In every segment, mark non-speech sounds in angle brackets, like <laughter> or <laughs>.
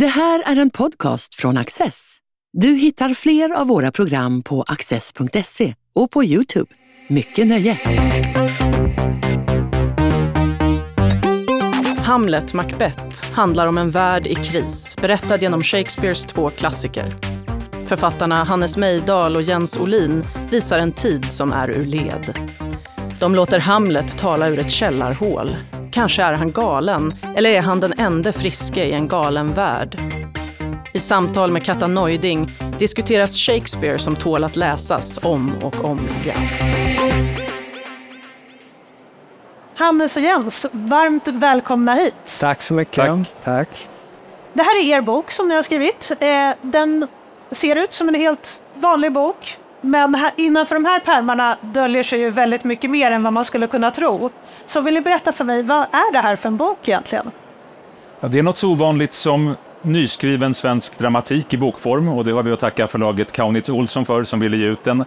Det här är en podcast från Access. Du hittar fler av våra program på access.se och på Youtube. Mycket nöje! Hamlet Macbeth handlar om en värld i kris, berättad genom Shakespeares två klassiker. Författarna Hannes Mejdal och Jens Olin visar en tid som är ur led. De låter Hamlet tala ur ett källarhål. Kanske är han galen, eller är han den enda friske i en galen värld? I samtal med Katta Neuding diskuteras Shakespeare som tål att läsas om och om igen. Hannes och Jens, varmt välkomna hit. Tack så mycket. Tack. Tack. Det här är er bok som ni har skrivit. Eh, Den ser ut som en helt vanlig bok. Men här, innanför de här pärmarna döljer sig ju väldigt mycket mer än vad man skulle kunna tro. Så vill ni berätta för mig, vad är det här för en bok egentligen? Ja, det är något så ovanligt som nyskriven svensk dramatik i bokform och det har vi att tacka förlaget Kaunitz Olsson för som ville ge ut den.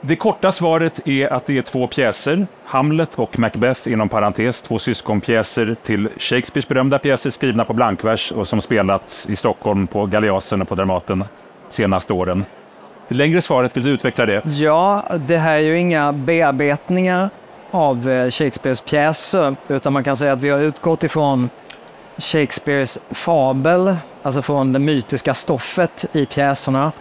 Det korta svaret är att det är två pjäser, Hamlet och Macbeth inom parentes, två syskonpjäser till Shakespeares berömda pjäser skrivna på blankvers och som spelats i Stockholm på Galeasen och på Dramaten senaste åren. Det längre svaret, vill du utveckla det? Ja, det här är ju inga bearbetningar av eh, Shakespeares pjäser, utan man kan säga att vi har utgått ifrån Shakespeares fabel, alltså från det mytiska stoffet i pjäserna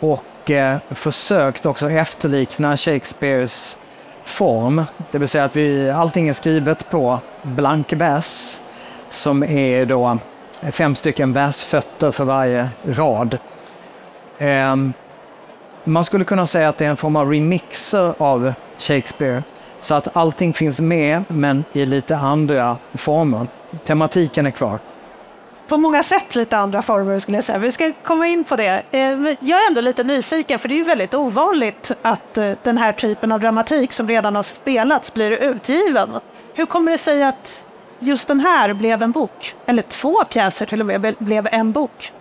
och eh, försökt också efterlikna Shakespeares form. Det vill säga att vi, allting är skrivet på blank vers som är då fem stycken versfötter för varje rad. Eh, man skulle kunna säga att det är en form av remixer av Shakespeare. Så att allting finns med, men i lite andra former. Tematiken är kvar. På många sätt lite andra former skulle jag säga. Vi ska komma in på det. Eh, jag är ändå lite nyfiken, för det är ju väldigt ovanligt att eh, den här typen av dramatik som redan har spelats blir utgiven. Hur kommer det sig att just den här blev en bok? Eller två pjäser till och med blev en bok?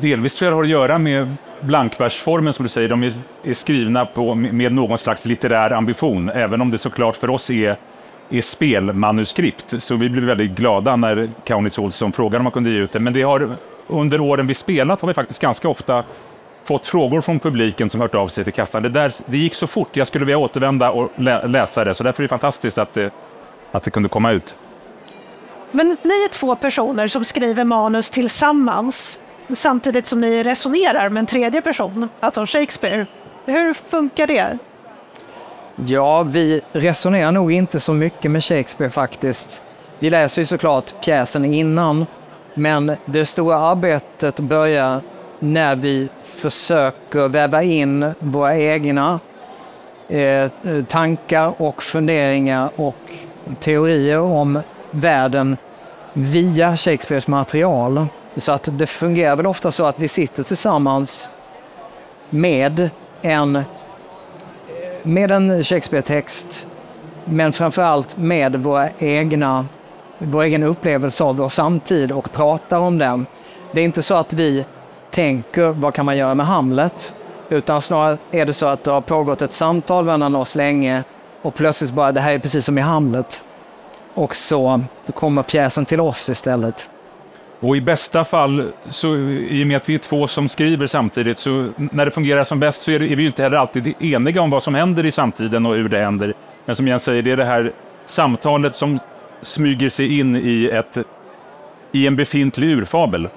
Delvis tror jag det har att göra med blankversformen som du säger. De är, är skrivna på, med någon slags litterär ambition, även om det såklart för oss är, är spelmanuskript. Så vi blev väldigt glada när Kaunitz Olsson frågade om man kunde ge ut det. Men det har, under åren vi spelat har vi faktiskt ganska ofta fått frågor från publiken som hört av sig till kassan. Det, där, det gick så fort, jag skulle vilja återvända och lä, läsa det. Så därför är det fantastiskt att det, att det kunde komma ut. Men ni är två personer som skriver manus tillsammans samtidigt som ni resonerar med en tredje person, alltså Shakespeare. Hur funkar det? Ja, vi resonerar nog inte så mycket med Shakespeare faktiskt. Vi läser ju såklart pjäsen innan, men det stora arbetet börjar när vi försöker väva in våra egna eh, tankar och funderingar och teorier om världen via Shakespeares material. Så att det fungerar väl ofta så att vi sitter tillsammans med en med en Shakespeare-text, men framförallt med våra egna, vår egen upplevelse av vår samtid och pratar om den. Det är inte så att vi tänker vad kan man göra med Hamlet, utan snarare är det så att det har pågått ett samtal mellan oss länge och plötsligt bara, det här är precis som i Hamlet. Och så kommer pjäsen till oss istället. Och i bästa fall, så, i och med att vi är två som skriver samtidigt, så när det fungerar som bäst så är, det, är vi ju inte heller alltid eniga om vad som händer i samtiden och hur det händer. Men som Jens säger, det är det här samtalet som smyger sig in i, ett, i en befintlig urfabel.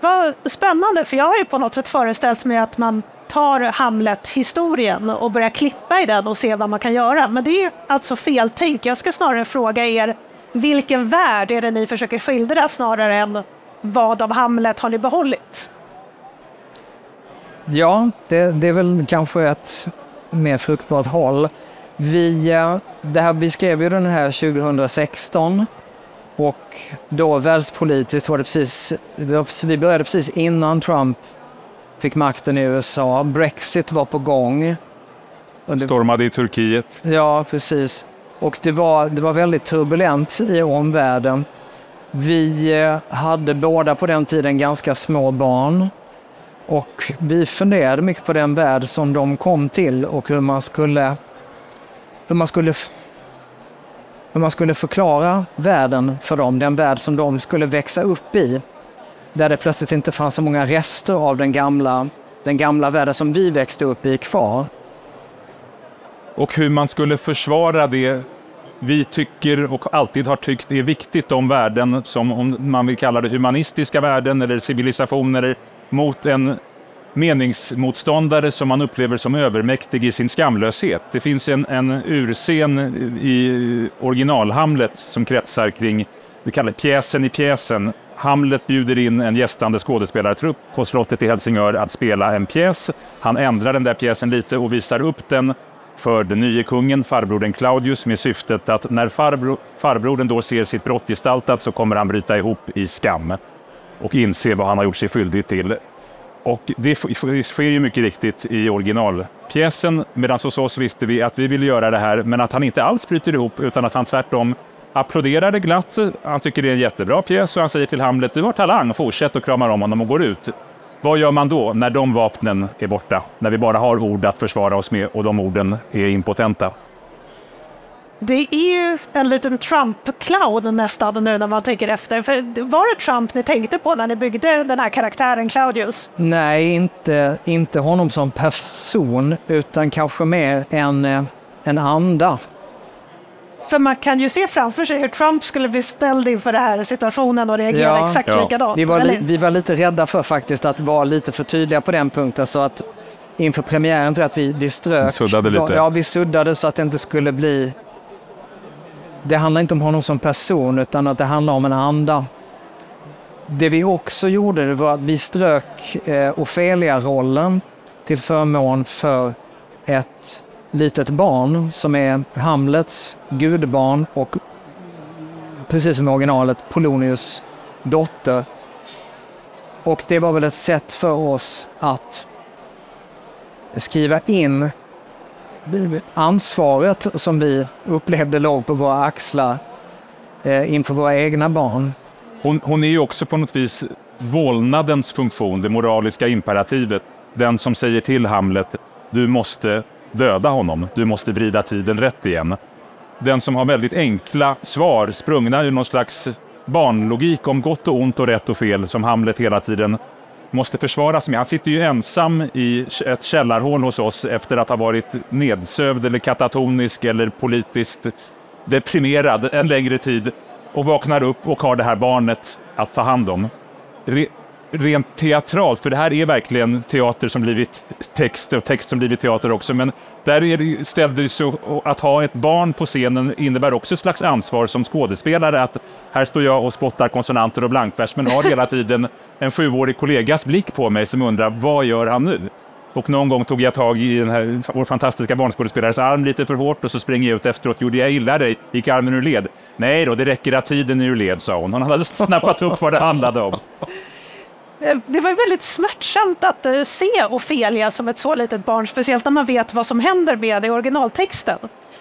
Vad spännande, för jag har ju på något sätt föreställt mig att man tar Hamlet-historien och börjar klippa i den och se vad man kan göra. Men det är alltså fel tänk. Jag ska snarare fråga er, vilken värld är det ni försöker skildra snarare än vad av Hamlet har ni behållit? Ja, det, det är väl kanske ett mer fruktbart håll. Vi, eh, det här, vi skrev ju den här 2016 och då världspolitiskt var det precis, vi började precis innan Trump fick makten i USA. Brexit var på gång. Stormade i Turkiet. Ja, precis. Och det var, det var väldigt turbulent i omvärlden. Vi eh, hade båda på den tiden ganska små barn. Och vi funderade mycket på den värld som de kom till och hur man skulle, hur man skulle, hur man skulle förklara världen för dem, den värld som de skulle växa upp i. där det plötsligt inte fanns så många rester av den gamla, den gamla världen som vi växte upp i kvar. Och hur man skulle försvara det vi tycker och alltid har tyckt är viktigt, de värden som om man vill kalla det humanistiska värden eller civilisationer mot en meningsmotståndare som man upplever som övermäktig i sin skamlöshet. Det finns en, en urscen i original-Hamlet som kretsar kring, vi kallar pjäsen i pjäsen. Hamlet bjuder in en gästande skådespelartrupp på slottet i Helsingör att spela en pjäs. Han ändrar den där pjäsen lite och visar upp den för den nye kungen, farbrodern Claudius, med syftet att när farbro, farbrodern då ser sitt brott gestaltat så kommer han bryta ihop i skam och inse vad han har gjort sig skyldig till. Och det sker ju mycket riktigt i originalpjäsen, medan hos oss visste vi att vi ville göra det här, men att han inte alls bryter ihop, utan att han tvärtom applåderar det glatt. Han tycker det är en jättebra pjäs och han säger till Hamlet, du har talang, fortsätt och kramar om honom och går ut. Vad gör man då när de vapnen är borta? När vi bara har ord att försvara oss med och de orden är impotenta? Det är ju en liten Trump-clown nästan nu när man tänker efter. För var det Trump ni tänkte på när ni byggde den här karaktären Claudius? Nej, inte, inte honom som person, utan kanske mer en, en anda. För man kan ju se framför sig hur Trump skulle bli ställd inför den här situationen och reagera ja, exakt ja. likadant. Vi var, li, vi var lite rädda för faktiskt att vara lite för tydliga på den punkten så att inför premiären tror jag att vi, vi strök. Suddade lite. Ja, vi suddade så att det inte skulle bli det handlar inte om honom som person utan att det handlar om en anda. Det vi också gjorde var att vi strök eh, Ofelia-rollen till förmån för ett litet barn som är Hamlets gudbarn och precis som i originalet Polonius dotter. Och det var väl ett sätt för oss att skriva in ansvaret som vi upplevde låg på våra axlar eh, inför våra egna barn. Hon, hon är ju också på något vis vålnadens funktion, det moraliska imperativet. Den som säger till Hamlet, du måste döda honom, du måste vrida tiden rätt igen. Den som har väldigt enkla svar, sprungna ur någon slags barnlogik om gott och ont och rätt och fel som Hamlet hela tiden måste försvara med. Han sitter ju ensam i ett källarhål hos oss efter att ha varit nedsövd eller katatonisk eller politiskt deprimerad en längre tid och vaknar upp och har det här barnet att ta hand om. Re rent teatralt, för det här är verkligen teater som blivit text och text som blivit teater också, men där är det, ställde det så att ha ett barn på scenen innebär också ett slags ansvar som skådespelare att här står jag och spottar konsonanter och blankvers men har hela tiden en sjuårig kollegas blick på mig som undrar vad gör han nu? Och någon gång tog jag tag i den här, vår fantastiska barnskådespelares arm lite för hårt och så springer jag ut efteråt. Gjorde jag illa dig? Gick armen ur led? Nej då, det räcker att tiden är ur led, sa hon. Hon hade snappat upp vad det handlade om. Eh, det var väldigt smärtsamt att eh, se Ofelia som ett så litet barn, speciellt när man vet vad som händer med det i originaltexten.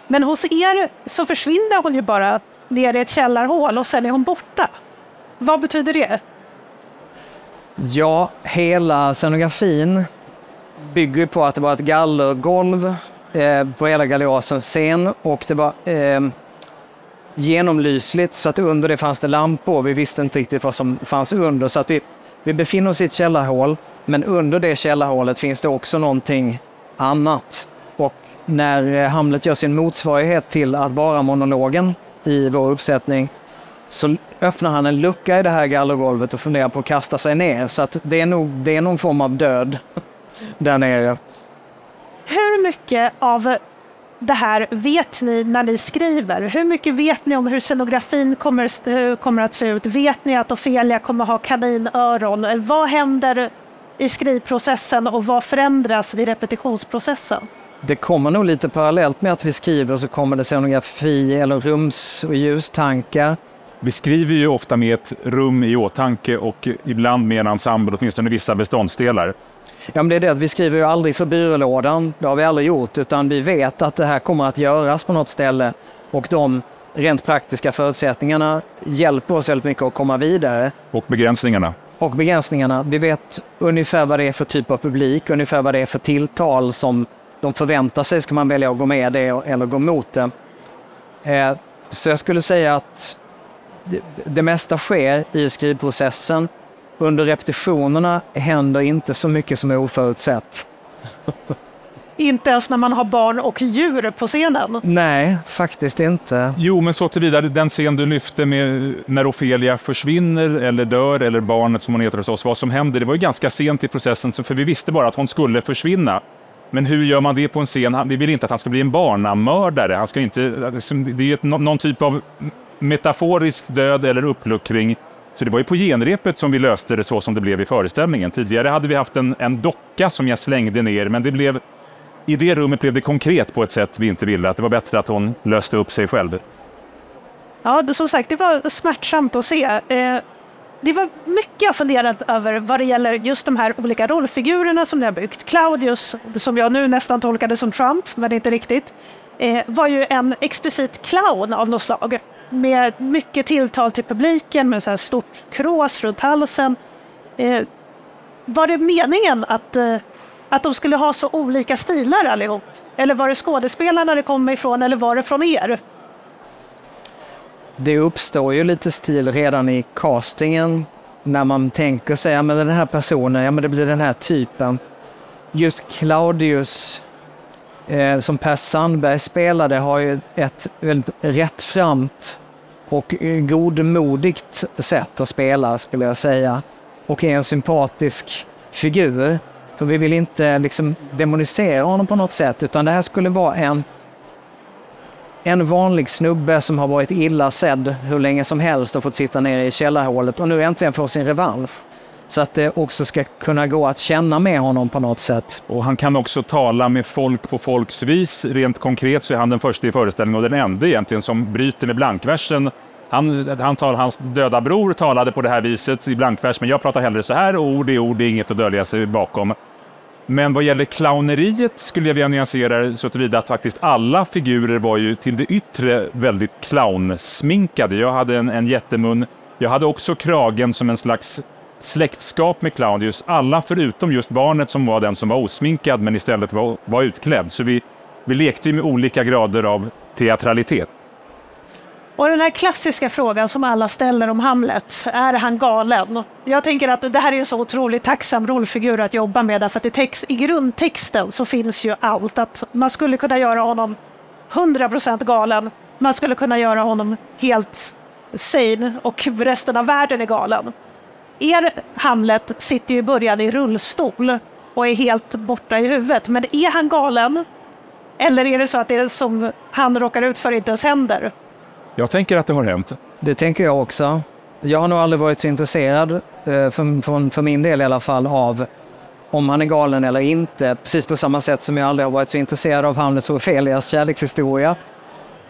Men hos er så försvinner hon ju bara ner i ett källarhål och sen är hon borta. Vad betyder det? Ja, hela scenografin bygger på att det var ett gallergolv eh, på hela galeasens scen och det var eh, genomlysligt så att under det fanns det lampor. Vi visste inte riktigt vad som fanns under så att vi vi befinner oss i ett källarhål, men under det källarhålet finns det också någonting annat. Och när eh, Hamlet gör sin motsvarighet till att vara monologen i vår uppsättning så öppnar han en lucka i det här gallergolvet och funderar på att kasta sig ner. Så att det är nog det är någon form av död <laughs> där nere. Hur mycket av det här vet ni när ni skriver? Hur mycket vet ni om hur scenografin kommer, eh, kommer att se ut? Vet ni att Ofelia kommer ha kaninöron? Vad händer i skrivprocessen och vad förändras i repetitionsprocessen? Det kommer nog lite parallellt med att vi skriver så kommer det scenografi eller rums och ljustankar. Vi skriver ju ofta med ett rum i åtanke och ibland med en ensemble, åtminstone vissa beståndsdelar. Ja, men det är det att vi skriver ju aldrig för byrålådan. Det har vi aldrig gjort, utan vi vet att det här kommer att göras på något ställe och de rent praktiska förutsättningarna hjälper oss väldigt mycket att komma vidare. Och begränsningarna? Och begränsningarna. Vi vet ungefär vad det är för typ av publik, ungefär vad det är för tilltal som de förväntar sig. Ska man välja att gå med det eller gå mot det? Eh, så jag skulle säga att det mesta sker i skrivprocessen under repetitionerna händer inte så mycket som är oförutsett. Inte ens när man har barn och djur på scenen. Nej, faktiskt inte. Jo, men så tillvida, den scen du lyfte med när Ofelia försvinner eller dör eller barnet som hon heter hos oss, vad som händer, det var ju ganska sent i processen, för vi visste bara att hon skulle försvinna. Men hur gör man det på en scen? Vi vill inte att han ska bli en barnamördare. Han ska inte, det är ju någon typ av metaforisk död eller uppluckring. Så det var ju på genrepet som vi löste det så som det blev i föreställningen. Tidigare hade vi haft en, en docka som jag slängde ner, men det blev i det rummet blev det konkret på ett sätt vi inte ville. Att det var bättre att hon löste upp sig själv. Ja, det, som sagt, det var smärtsamt att se. Eh, det var mycket jag funderat över vad det gäller just de här olika rollfigurerna som ni har byggt. Claudius, som jag nu nästan tolkade som Trump, men inte riktigt, eh, var ju en explicit clown av något slag. Med mycket tilltal till publiken, med så här stort krås runt halsen. Eh, var det meningen att eh, att de skulle ha så olika stilar allihop? Eller var det skådespelarna det kom ifrån eller var det från er? Det uppstår ju lite stil redan i castingen när man tänker sig, ja men den här personen, ja men det blir den här typen. Just Claudius eh, som Per Sandberg spelade har ju ett väldigt rättframt och eh, godmodigt sätt att spela skulle jag säga. Och är en sympatisk figur. För vi vill inte liksom demonisera honom på något sätt, utan det här skulle vara en, en vanlig snubbe som har varit illa sedd hur länge som helst och fått sitta nere i källarhålet och nu äntligen får sin revansch. Så att det också ska kunna gå att känna med honom på något sätt. Och han kan också tala med folk på folks vis. Rent konkret så är han den första i föreställningen och den enda egentligen som bryter med blankversen han, han tal, hans döda bror talade på det här viset i blankvers, men jag pratar hellre så här och ord är ord, det är inget att dölja sig bakom. Men vad gäller clowneriet skulle jag vilja nyansera det så tillvida att faktiskt alla figurer var ju till det yttre väldigt clownsminkade. Jag hade en, en jättemun, jag hade också kragen som en slags släktskap med Claudius. Alla förutom just barnet som var den som var osminkad men istället var, var utklädd. Så vi, vi lekte med olika grader av teatralitet. Och den här klassiska frågan som alla ställer om Hamlet, är han galen? Jag tänker att det här är en så otroligt tacksam rollfigur att jobba med därför att i, text, i grundtexten så finns ju allt. Att man skulle kunna göra honom 100% galen, man skulle kunna göra honom helt sane och resten av världen är galen. Er Hamlet sitter ju i början i rullstol och är helt borta i huvudet. Men är han galen? Eller är det så att det som han råkar ut för inte ens händer? Jag tänker att det har hänt. Det tänker jag också. Jag har nog aldrig varit så intresserad, eh, för, för, för min del i alla fall, av om han är galen eller inte. Precis på samma sätt som jag aldrig har varit så intresserad av Hamlets och Ofelias kärlekshistoria.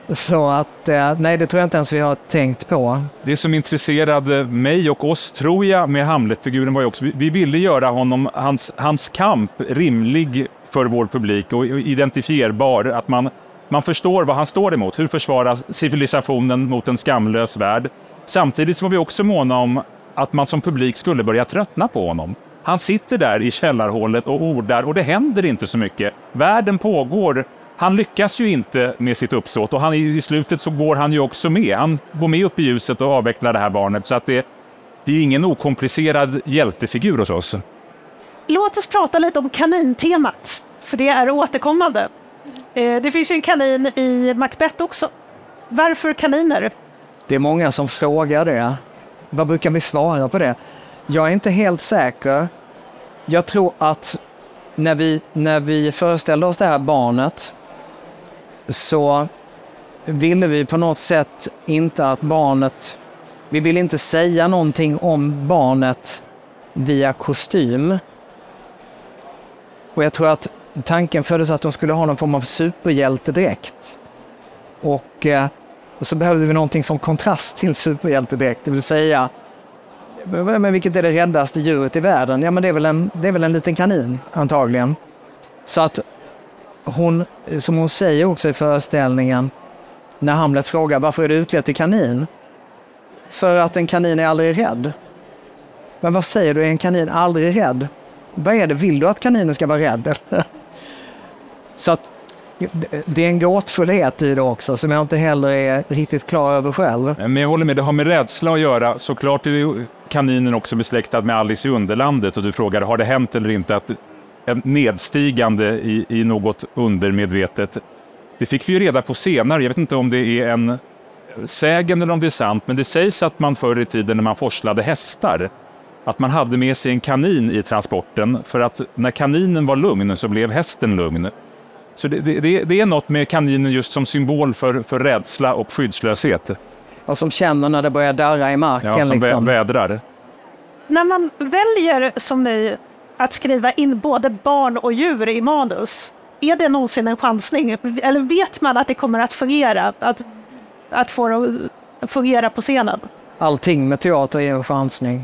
Så att, eh, nej, det tror jag inte ens vi har tänkt på. Det som intresserade mig och oss, tror jag, med Hamlet-figuren var ju också, vi ville göra honom, hans, hans kamp rimlig för vår publik och identifierbar. Att man man förstår vad han står emot. Hur försvaras civilisationen mot en skamlös värld? Samtidigt var vi också måna om att man som publik skulle börja tröttna på honom. Han sitter där i källarhålet och ordar och det händer inte så mycket. Världen pågår. Han lyckas ju inte med sitt uppsåt och han, i slutet så går han ju också med. Han går med upp i ljuset och avvecklar det här barnet. Så att det, det är ingen okomplicerad hjältefigur hos oss. Låt oss prata lite om kanintemat, för det är återkommande. Eh, det finns ju en kanin i Macbeth också. Varför kaniner? Det är många som frågar det. Vad brukar vi svara på det? Jag är inte helt säker. Jag tror att när vi, när vi föreställde oss det här barnet så ville vi på något sätt inte att barnet... Vi ville inte säga någonting om barnet via kostym. Och jag tror att tanken föddes att de skulle ha någon form av superhjältedräkt. Och eh, så behövde vi någonting som kontrast till superhjältedräkt, det vill säga men vilket är det räddaste djuret i världen? Ja, men det är väl en, det är väl en liten kanin antagligen. Så att hon, eh, som hon säger också i föreställningen, när Hamlet frågar varför är du utklädd till kanin? För att en kanin är aldrig rädd. Men vad säger du, är en kanin aldrig rädd? Vad är det, vill du att kaninen ska vara rädd? <laughs> Så att det är en gåtfullhet i det också som jag inte heller är riktigt klar över själv. Men jag håller med, det har med rädsla att göra. Såklart är kaninen också besläktad med Alice i Underlandet och du frågar, har det hänt eller inte att en nedstigande i, i något undermedvetet. Det fick vi ju reda på senare. Jag vet inte om det är en sägen eller om det är sant, men det sägs att man förr i tiden när man forslade hästar, att man hade med sig en kanin i transporten för att när kaninen var lugn så blev hästen lugn. Så det, det, det är något med kaninen just som symbol för, för rädsla och skyddslöshet. Och som känner när det börjar darra i marken. Ja, som liksom. vädrar. När man väljer, som ni, att skriva in både barn och djur i manus, är det någonsin en chansning? Eller vet man att det kommer att fungera? Att, att få det att fungera på scenen? Allting med teater är en chansning.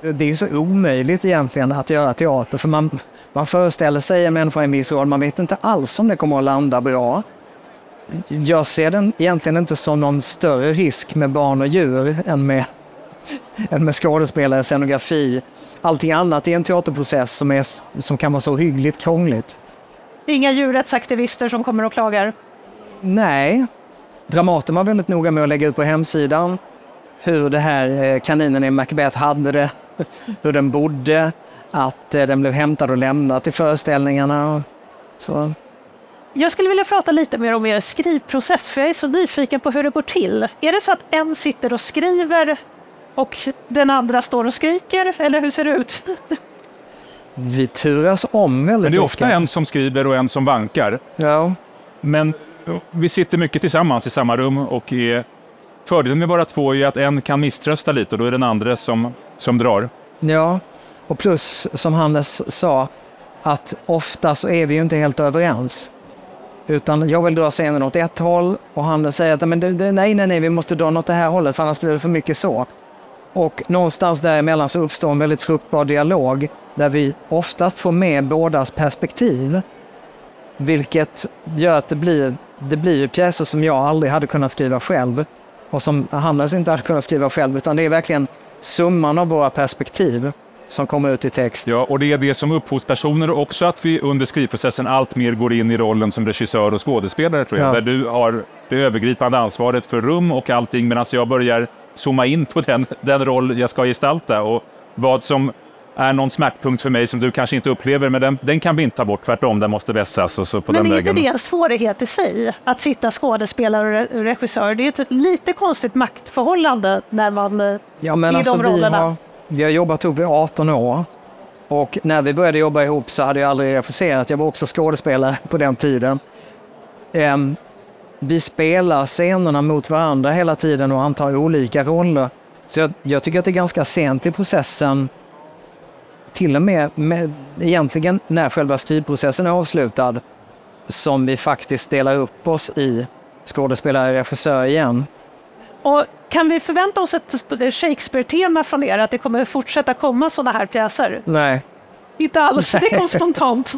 Det är ju så omöjligt egentligen att göra teater, för man, man föreställer sig en människa i en viss roll, man vet inte alls om det kommer att landa bra. Jag ser den egentligen inte som någon större risk med barn och djur än med, än med skådespelare, scenografi. Allting annat i en teaterprocess som, är, som kan vara så hyggligt krångligt. Inga djurrättsaktivister som kommer och klagar? Nej. Dramaten var väldigt noga med att lägga ut på hemsidan hur det här eh, kaninen i Macbeth hade det, <laughs> hur den bodde, att eh, den blev hämtad och lämnad till föreställningarna. Så. Jag skulle vilja prata lite mer om er skrivprocess, för jag är så nyfiken på hur det går till. Är det så att en sitter och skriver och den andra står och skriker, eller hur ser det ut? Vi turas om väldigt Men det är mycket. ofta en som skriver och en som vankar. Ja. Men vi sitter mycket tillsammans i samma rum och är... fördelen med bara två är ju att en kan misströsta lite och då är det den andra som, som drar. ja, och plus som Hannes sa, att ofta så är vi ju inte helt överens. Utan jag vill dra scenen åt ett håll och Hannes säger att men nej, nej, nej, vi måste dra åt det här hållet för annars blir det för mycket så. Och någonstans däremellan så uppstår en väldigt fruktbar dialog där vi oftast får med bådas perspektiv. Vilket gör att det blir, det blir ju pjäser som jag aldrig hade kunnat skriva själv och som Hannes inte hade kunnat skriva själv, utan det är verkligen summan av våra perspektiv som kommer ut i text. Ja, och det är det som upphovspersoner och också att vi under skrivprocessen allt mer går in i rollen som regissör och skådespelare tror jag. Ja. Där du har det övergripande ansvaret för rum och allting medan jag börjar zooma in på den, den roll jag ska gestalta och vad som är någon smärtpunkt för mig som du kanske inte upplever, men den, den kan vi inte ta bort. Tvärtom, den måste vässas och så på Men den är inte vägen. det en svårighet i sig? Att sitta skådespelare och re- regissör, det är ett lite konstigt maktförhållande när man eh, Ja, men i alltså, de vi, rollerna. har, vi har jobbat ihop i 18 år. Och när vi började jobba ihop så hade jag aldrig regisserat. Jag var också skådespelare på den tiden. Ehm, vi spelar scenerna mot varandra hela tiden och antar olika roller. Så jag, jag tycker att det är ganska sent i processen, till och med, med egentligen när själva skrivprocessen är avslutad, som vi faktiskt delar upp oss i skådespelare och regissör igen. Och kan vi förvänta oss ett Shakespeare-tema från er? Att det kommer fortsätta komma sådana här pjäser? Nej, Inte alls, det kom spontant.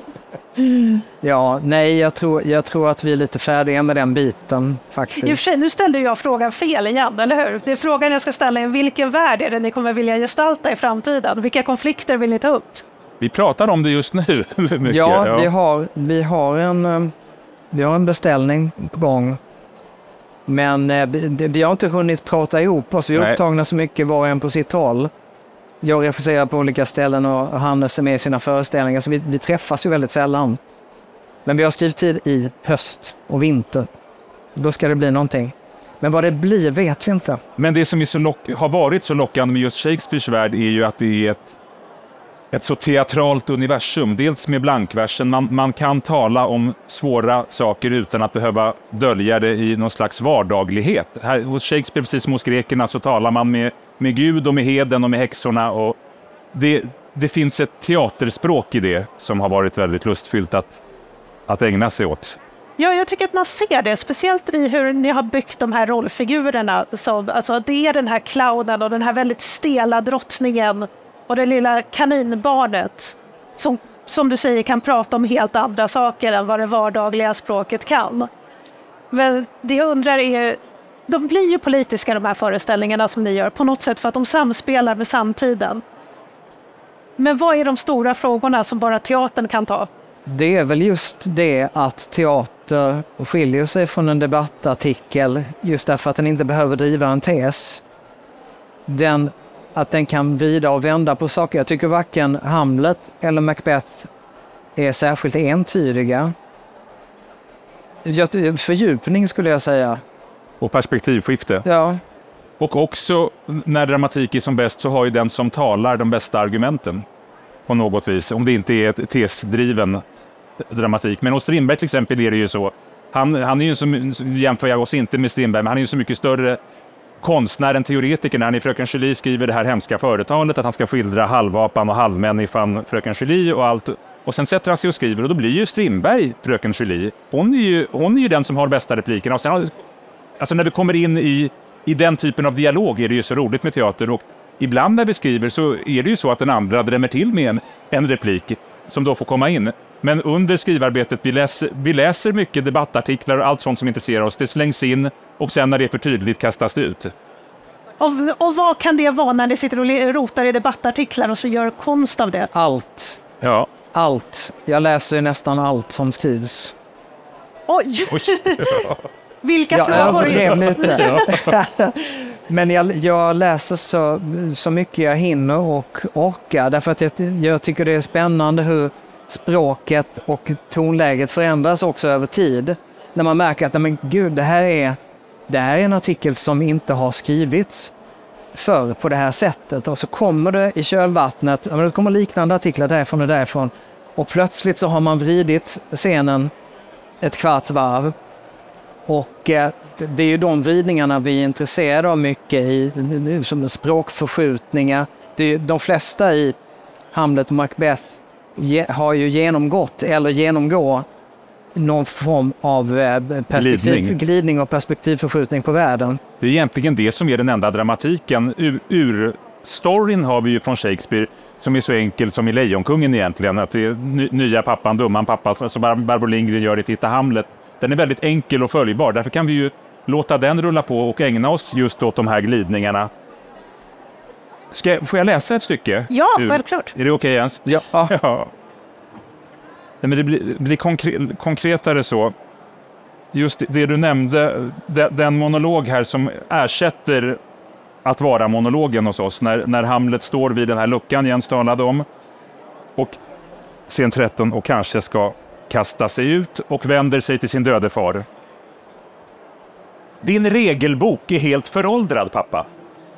Ja, nej, jag tror, jag tror att vi är lite färdiga med den biten I och för faktiskt. sig, nu ställde jag frågan fel igen, eller hur? Det är frågan jag ska ställa är vilken värld är det ni kommer vilja gestalta i framtiden? Vilka konflikter vill ni ta upp? Vi pratar om det just nu. <laughs> mycket, Ja, Vi, har, vi, har en, eh, vi har en beställning på gång. Men eh, vi- det- vi har inte hunnit prata ihop oss. Vi är Nej. upptagna så mycket var och en på sitt håll. Jag regisserar på olika ställen och Hannes är med i sina föreställningar, så vi, vi träffas ju väldigt sällan. Men vi har skrivit tid i höst och vinter. Då ska det bli någonting. Men vad det blir vet vi inte. Men det som är så lock- har varit så lockande med just Shakespeares värld är ju att det är ett, ett så teatralt universum. Dels med blankversen, man, man kan tala om svåra saker utan att behöva dölja det i någon slags vardaglighet. Här, hos Shakespeare, precis som hos grekerna, så talar man med, med Gud och med heden och med häxorna. Och det, det finns ett teaterspråk i det som har varit väldigt lustfyllt att, att ägna sig åt. Ja, jag tycker att man ser det, speciellt i hur ni har byggt de här rollfigurerna. Som, alltså, det är den här clownen och den här väldigt stela drottningen och det lilla kaninbarnet som, som du säger kan prata om helt andra saker än vad det vardagliga språket kan. Men det jag undrar är, de blir ju politiska de här föreställningarna som ni gör på något sätt för att de samspelar med samtiden. Men vad är de stora frågorna som bara teatern kan ta? Det är väl just det att teater skiljer sig från en debattartikel just därför att den inte behöver driva en tes. Den att den kan vrida och vända på saker. Jag tycker varken Hamlet eller Macbeth är särskilt entydiga. Fördjupning skulle jag säga. Och perspektivskifte. Ja, Och också när dramatik är som bäst så har ju den som talar de bästa argumenten. På något vis. Om det inte är tesdriven dramatik. Men hos Strindberg till exempel är det ju så. Han, han är ju som, jämför jag oss inte med Strindberg, men han är ju så mycket större Konstnären, teoretikern, när han i Fröken Julie skriver det här hemska företalet, att han ska skildra halvapan och halvmänniskan Fröken Julie och allt. Och sen sätter han sig och skriver och då blir ju Strindberg Fröken Julie. Hon är ju, hon är ju den som har bästa replikerna. Och sen alltså när vi kommer in i, i den typen av dialog är det ju så roligt med teater. Och ibland när vi skriver så är det ju så att den andra drämmer till med en, en replik som då får komma in. Men under skrivarbetet, vi läser, vi läser mycket debattartiklar och allt sånt som intresserar oss. Det slängs in och sen när det är för tydligt kastas det ut. Och, och vad kan det vara när ni sitter och rotar i debattartiklar och så gör konst av det? allt. Ja, Allt. Jag läser ju nästan allt som skrivs. Oj! Oj. <laughs> Vilka Jag frågor? överdrev lite. <laughs> Men jag, jag läser så, så mycket jag hinner och orkar därför att jag, jag tycker det är spännande hur språket och tonläget förändras också över tid. När man märker att men gud, det här är, det här är en artikel som inte har skrivits förr på det här sättet. Och så kommer det i kölvattnet, det kommer liknande artiklar därifrån och därifrån. Och plötsligt så har man vridit scenen ett kvarts varv. Och eh, det- är ju de vridningarna vi är intresserade av mycket i, som språkförskjutningar. Det är, ju- de flesta i Hamlet och Macbeth har ju genomgått eller genomgår någon form av eh, perspektiv, Glidning. glidning och perspektivförskjutning på världen. Det är egentligen det som är den enda dramatiken. Ur, ur storyn har vi ju från Shakespeare som är så enkel som i Lejonkungen egentligen. Att det är ny, nya pappan, dumman pappa, som Bar- Barbro Lindgren gör i Titta Hamlet. Den är väldigt enkel och följbar. Därför kan vi ju låta den rulla på och ägna oss just åt de här glidningarna. Ska, jag- får jag läsa ett stycke? Ja, självklart. Är det okej Jens? Ja. <laughs> Ja. Nej, men det blir, blir konkre konkretare så. Just det, det du nämnde, de, den monolog här som ersätter att vara monologen hos oss. När, när Hamlet står vid den här luckan Jens talade om. Och scen 13 och kanske ska kasta sig ut och vänder sig till sin döde far. Din regelbok är helt föråldrad, pappa.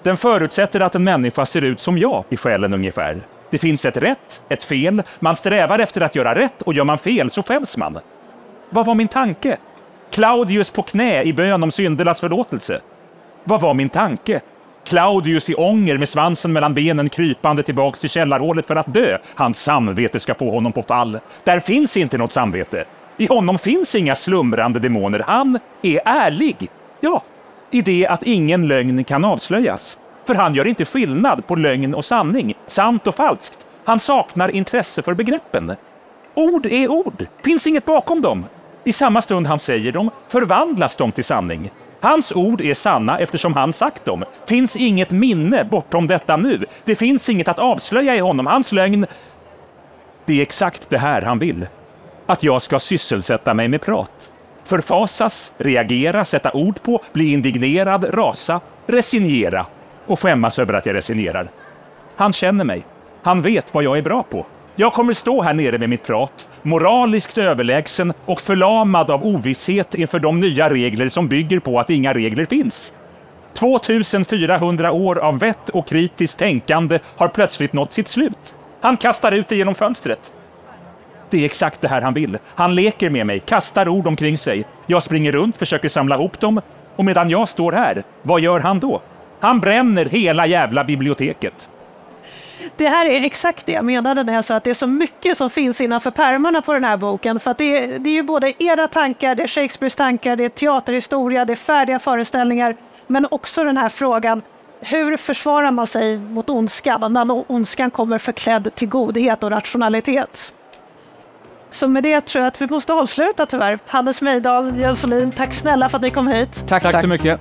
Den förutsätter att en människa ser ut som jag i själen ungefär. Det finns ett rätt, ett fel, man strävar efter att göra rätt och gör man fel så skäms man. Vad var min tanke? Claudius på knä i bön om syndernas förlåtelse. Vad var min tanke? Claudius i ånger med svansen mellan benen krypande tillbaks till källarhålet för att dö. Hans samvete ska få honom på fall. Där finns inte något samvete. I honom finns inga slumrande demoner. Han är ärlig. Ja, i det att ingen lögn kan avslöjas. För han gör inte skillnad på lögn och sanning, sant och falskt. Han saknar intresse för begreppen. Ord är ord, finns inget bakom dem. I samma stund han säger dem förvandlas de till sanning. Hans ord är sanna eftersom han sagt dem. Finns inget minne bortom detta nu. Det finns inget att avslöja i honom. Hans lögn... Det är exakt det här han vill. Att jag ska sysselsätta mig med prat. Förfasas, reagera, sätta ord på, bli indignerad, rasa, resignera och skämmas över att jag resignerar. Han känner mig. Han vet vad jag är bra på. Jag kommer stå här nere med mitt prat, moraliskt överlägsen och förlamad av ovisshet inför de nya regler som bygger på att inga regler finns. 2400 år av vett och kritiskt tänkande har plötsligt nått sitt slut. Han kastar ut det genom fönstret. Det är exakt det här han vill. Han leker med mig, kastar ord omkring sig. Jag springer runt, försöker samla ihop dem. Och medan jag står här, vad gör han då? Han bränner hela jävla biblioteket. Det här är exakt det jag menade när jag sa att det är så mycket som finns innanför pärmarna på den här boken. För att det, är, det är ju både era tankar, det är Shakespeares tankar, det är teaterhistoria, det är färdiga föreställningar. Men också den här frågan, hur försvarar man sig mot ondskan när ondskan kommer förklädd till godhet och rationalitet? Så med det tror jag att vi måste avsluta tyvärr. Hannes Mejdal, Jens Olin, tack snälla för att ni kom hit. Tack, Tack tack. så mycket.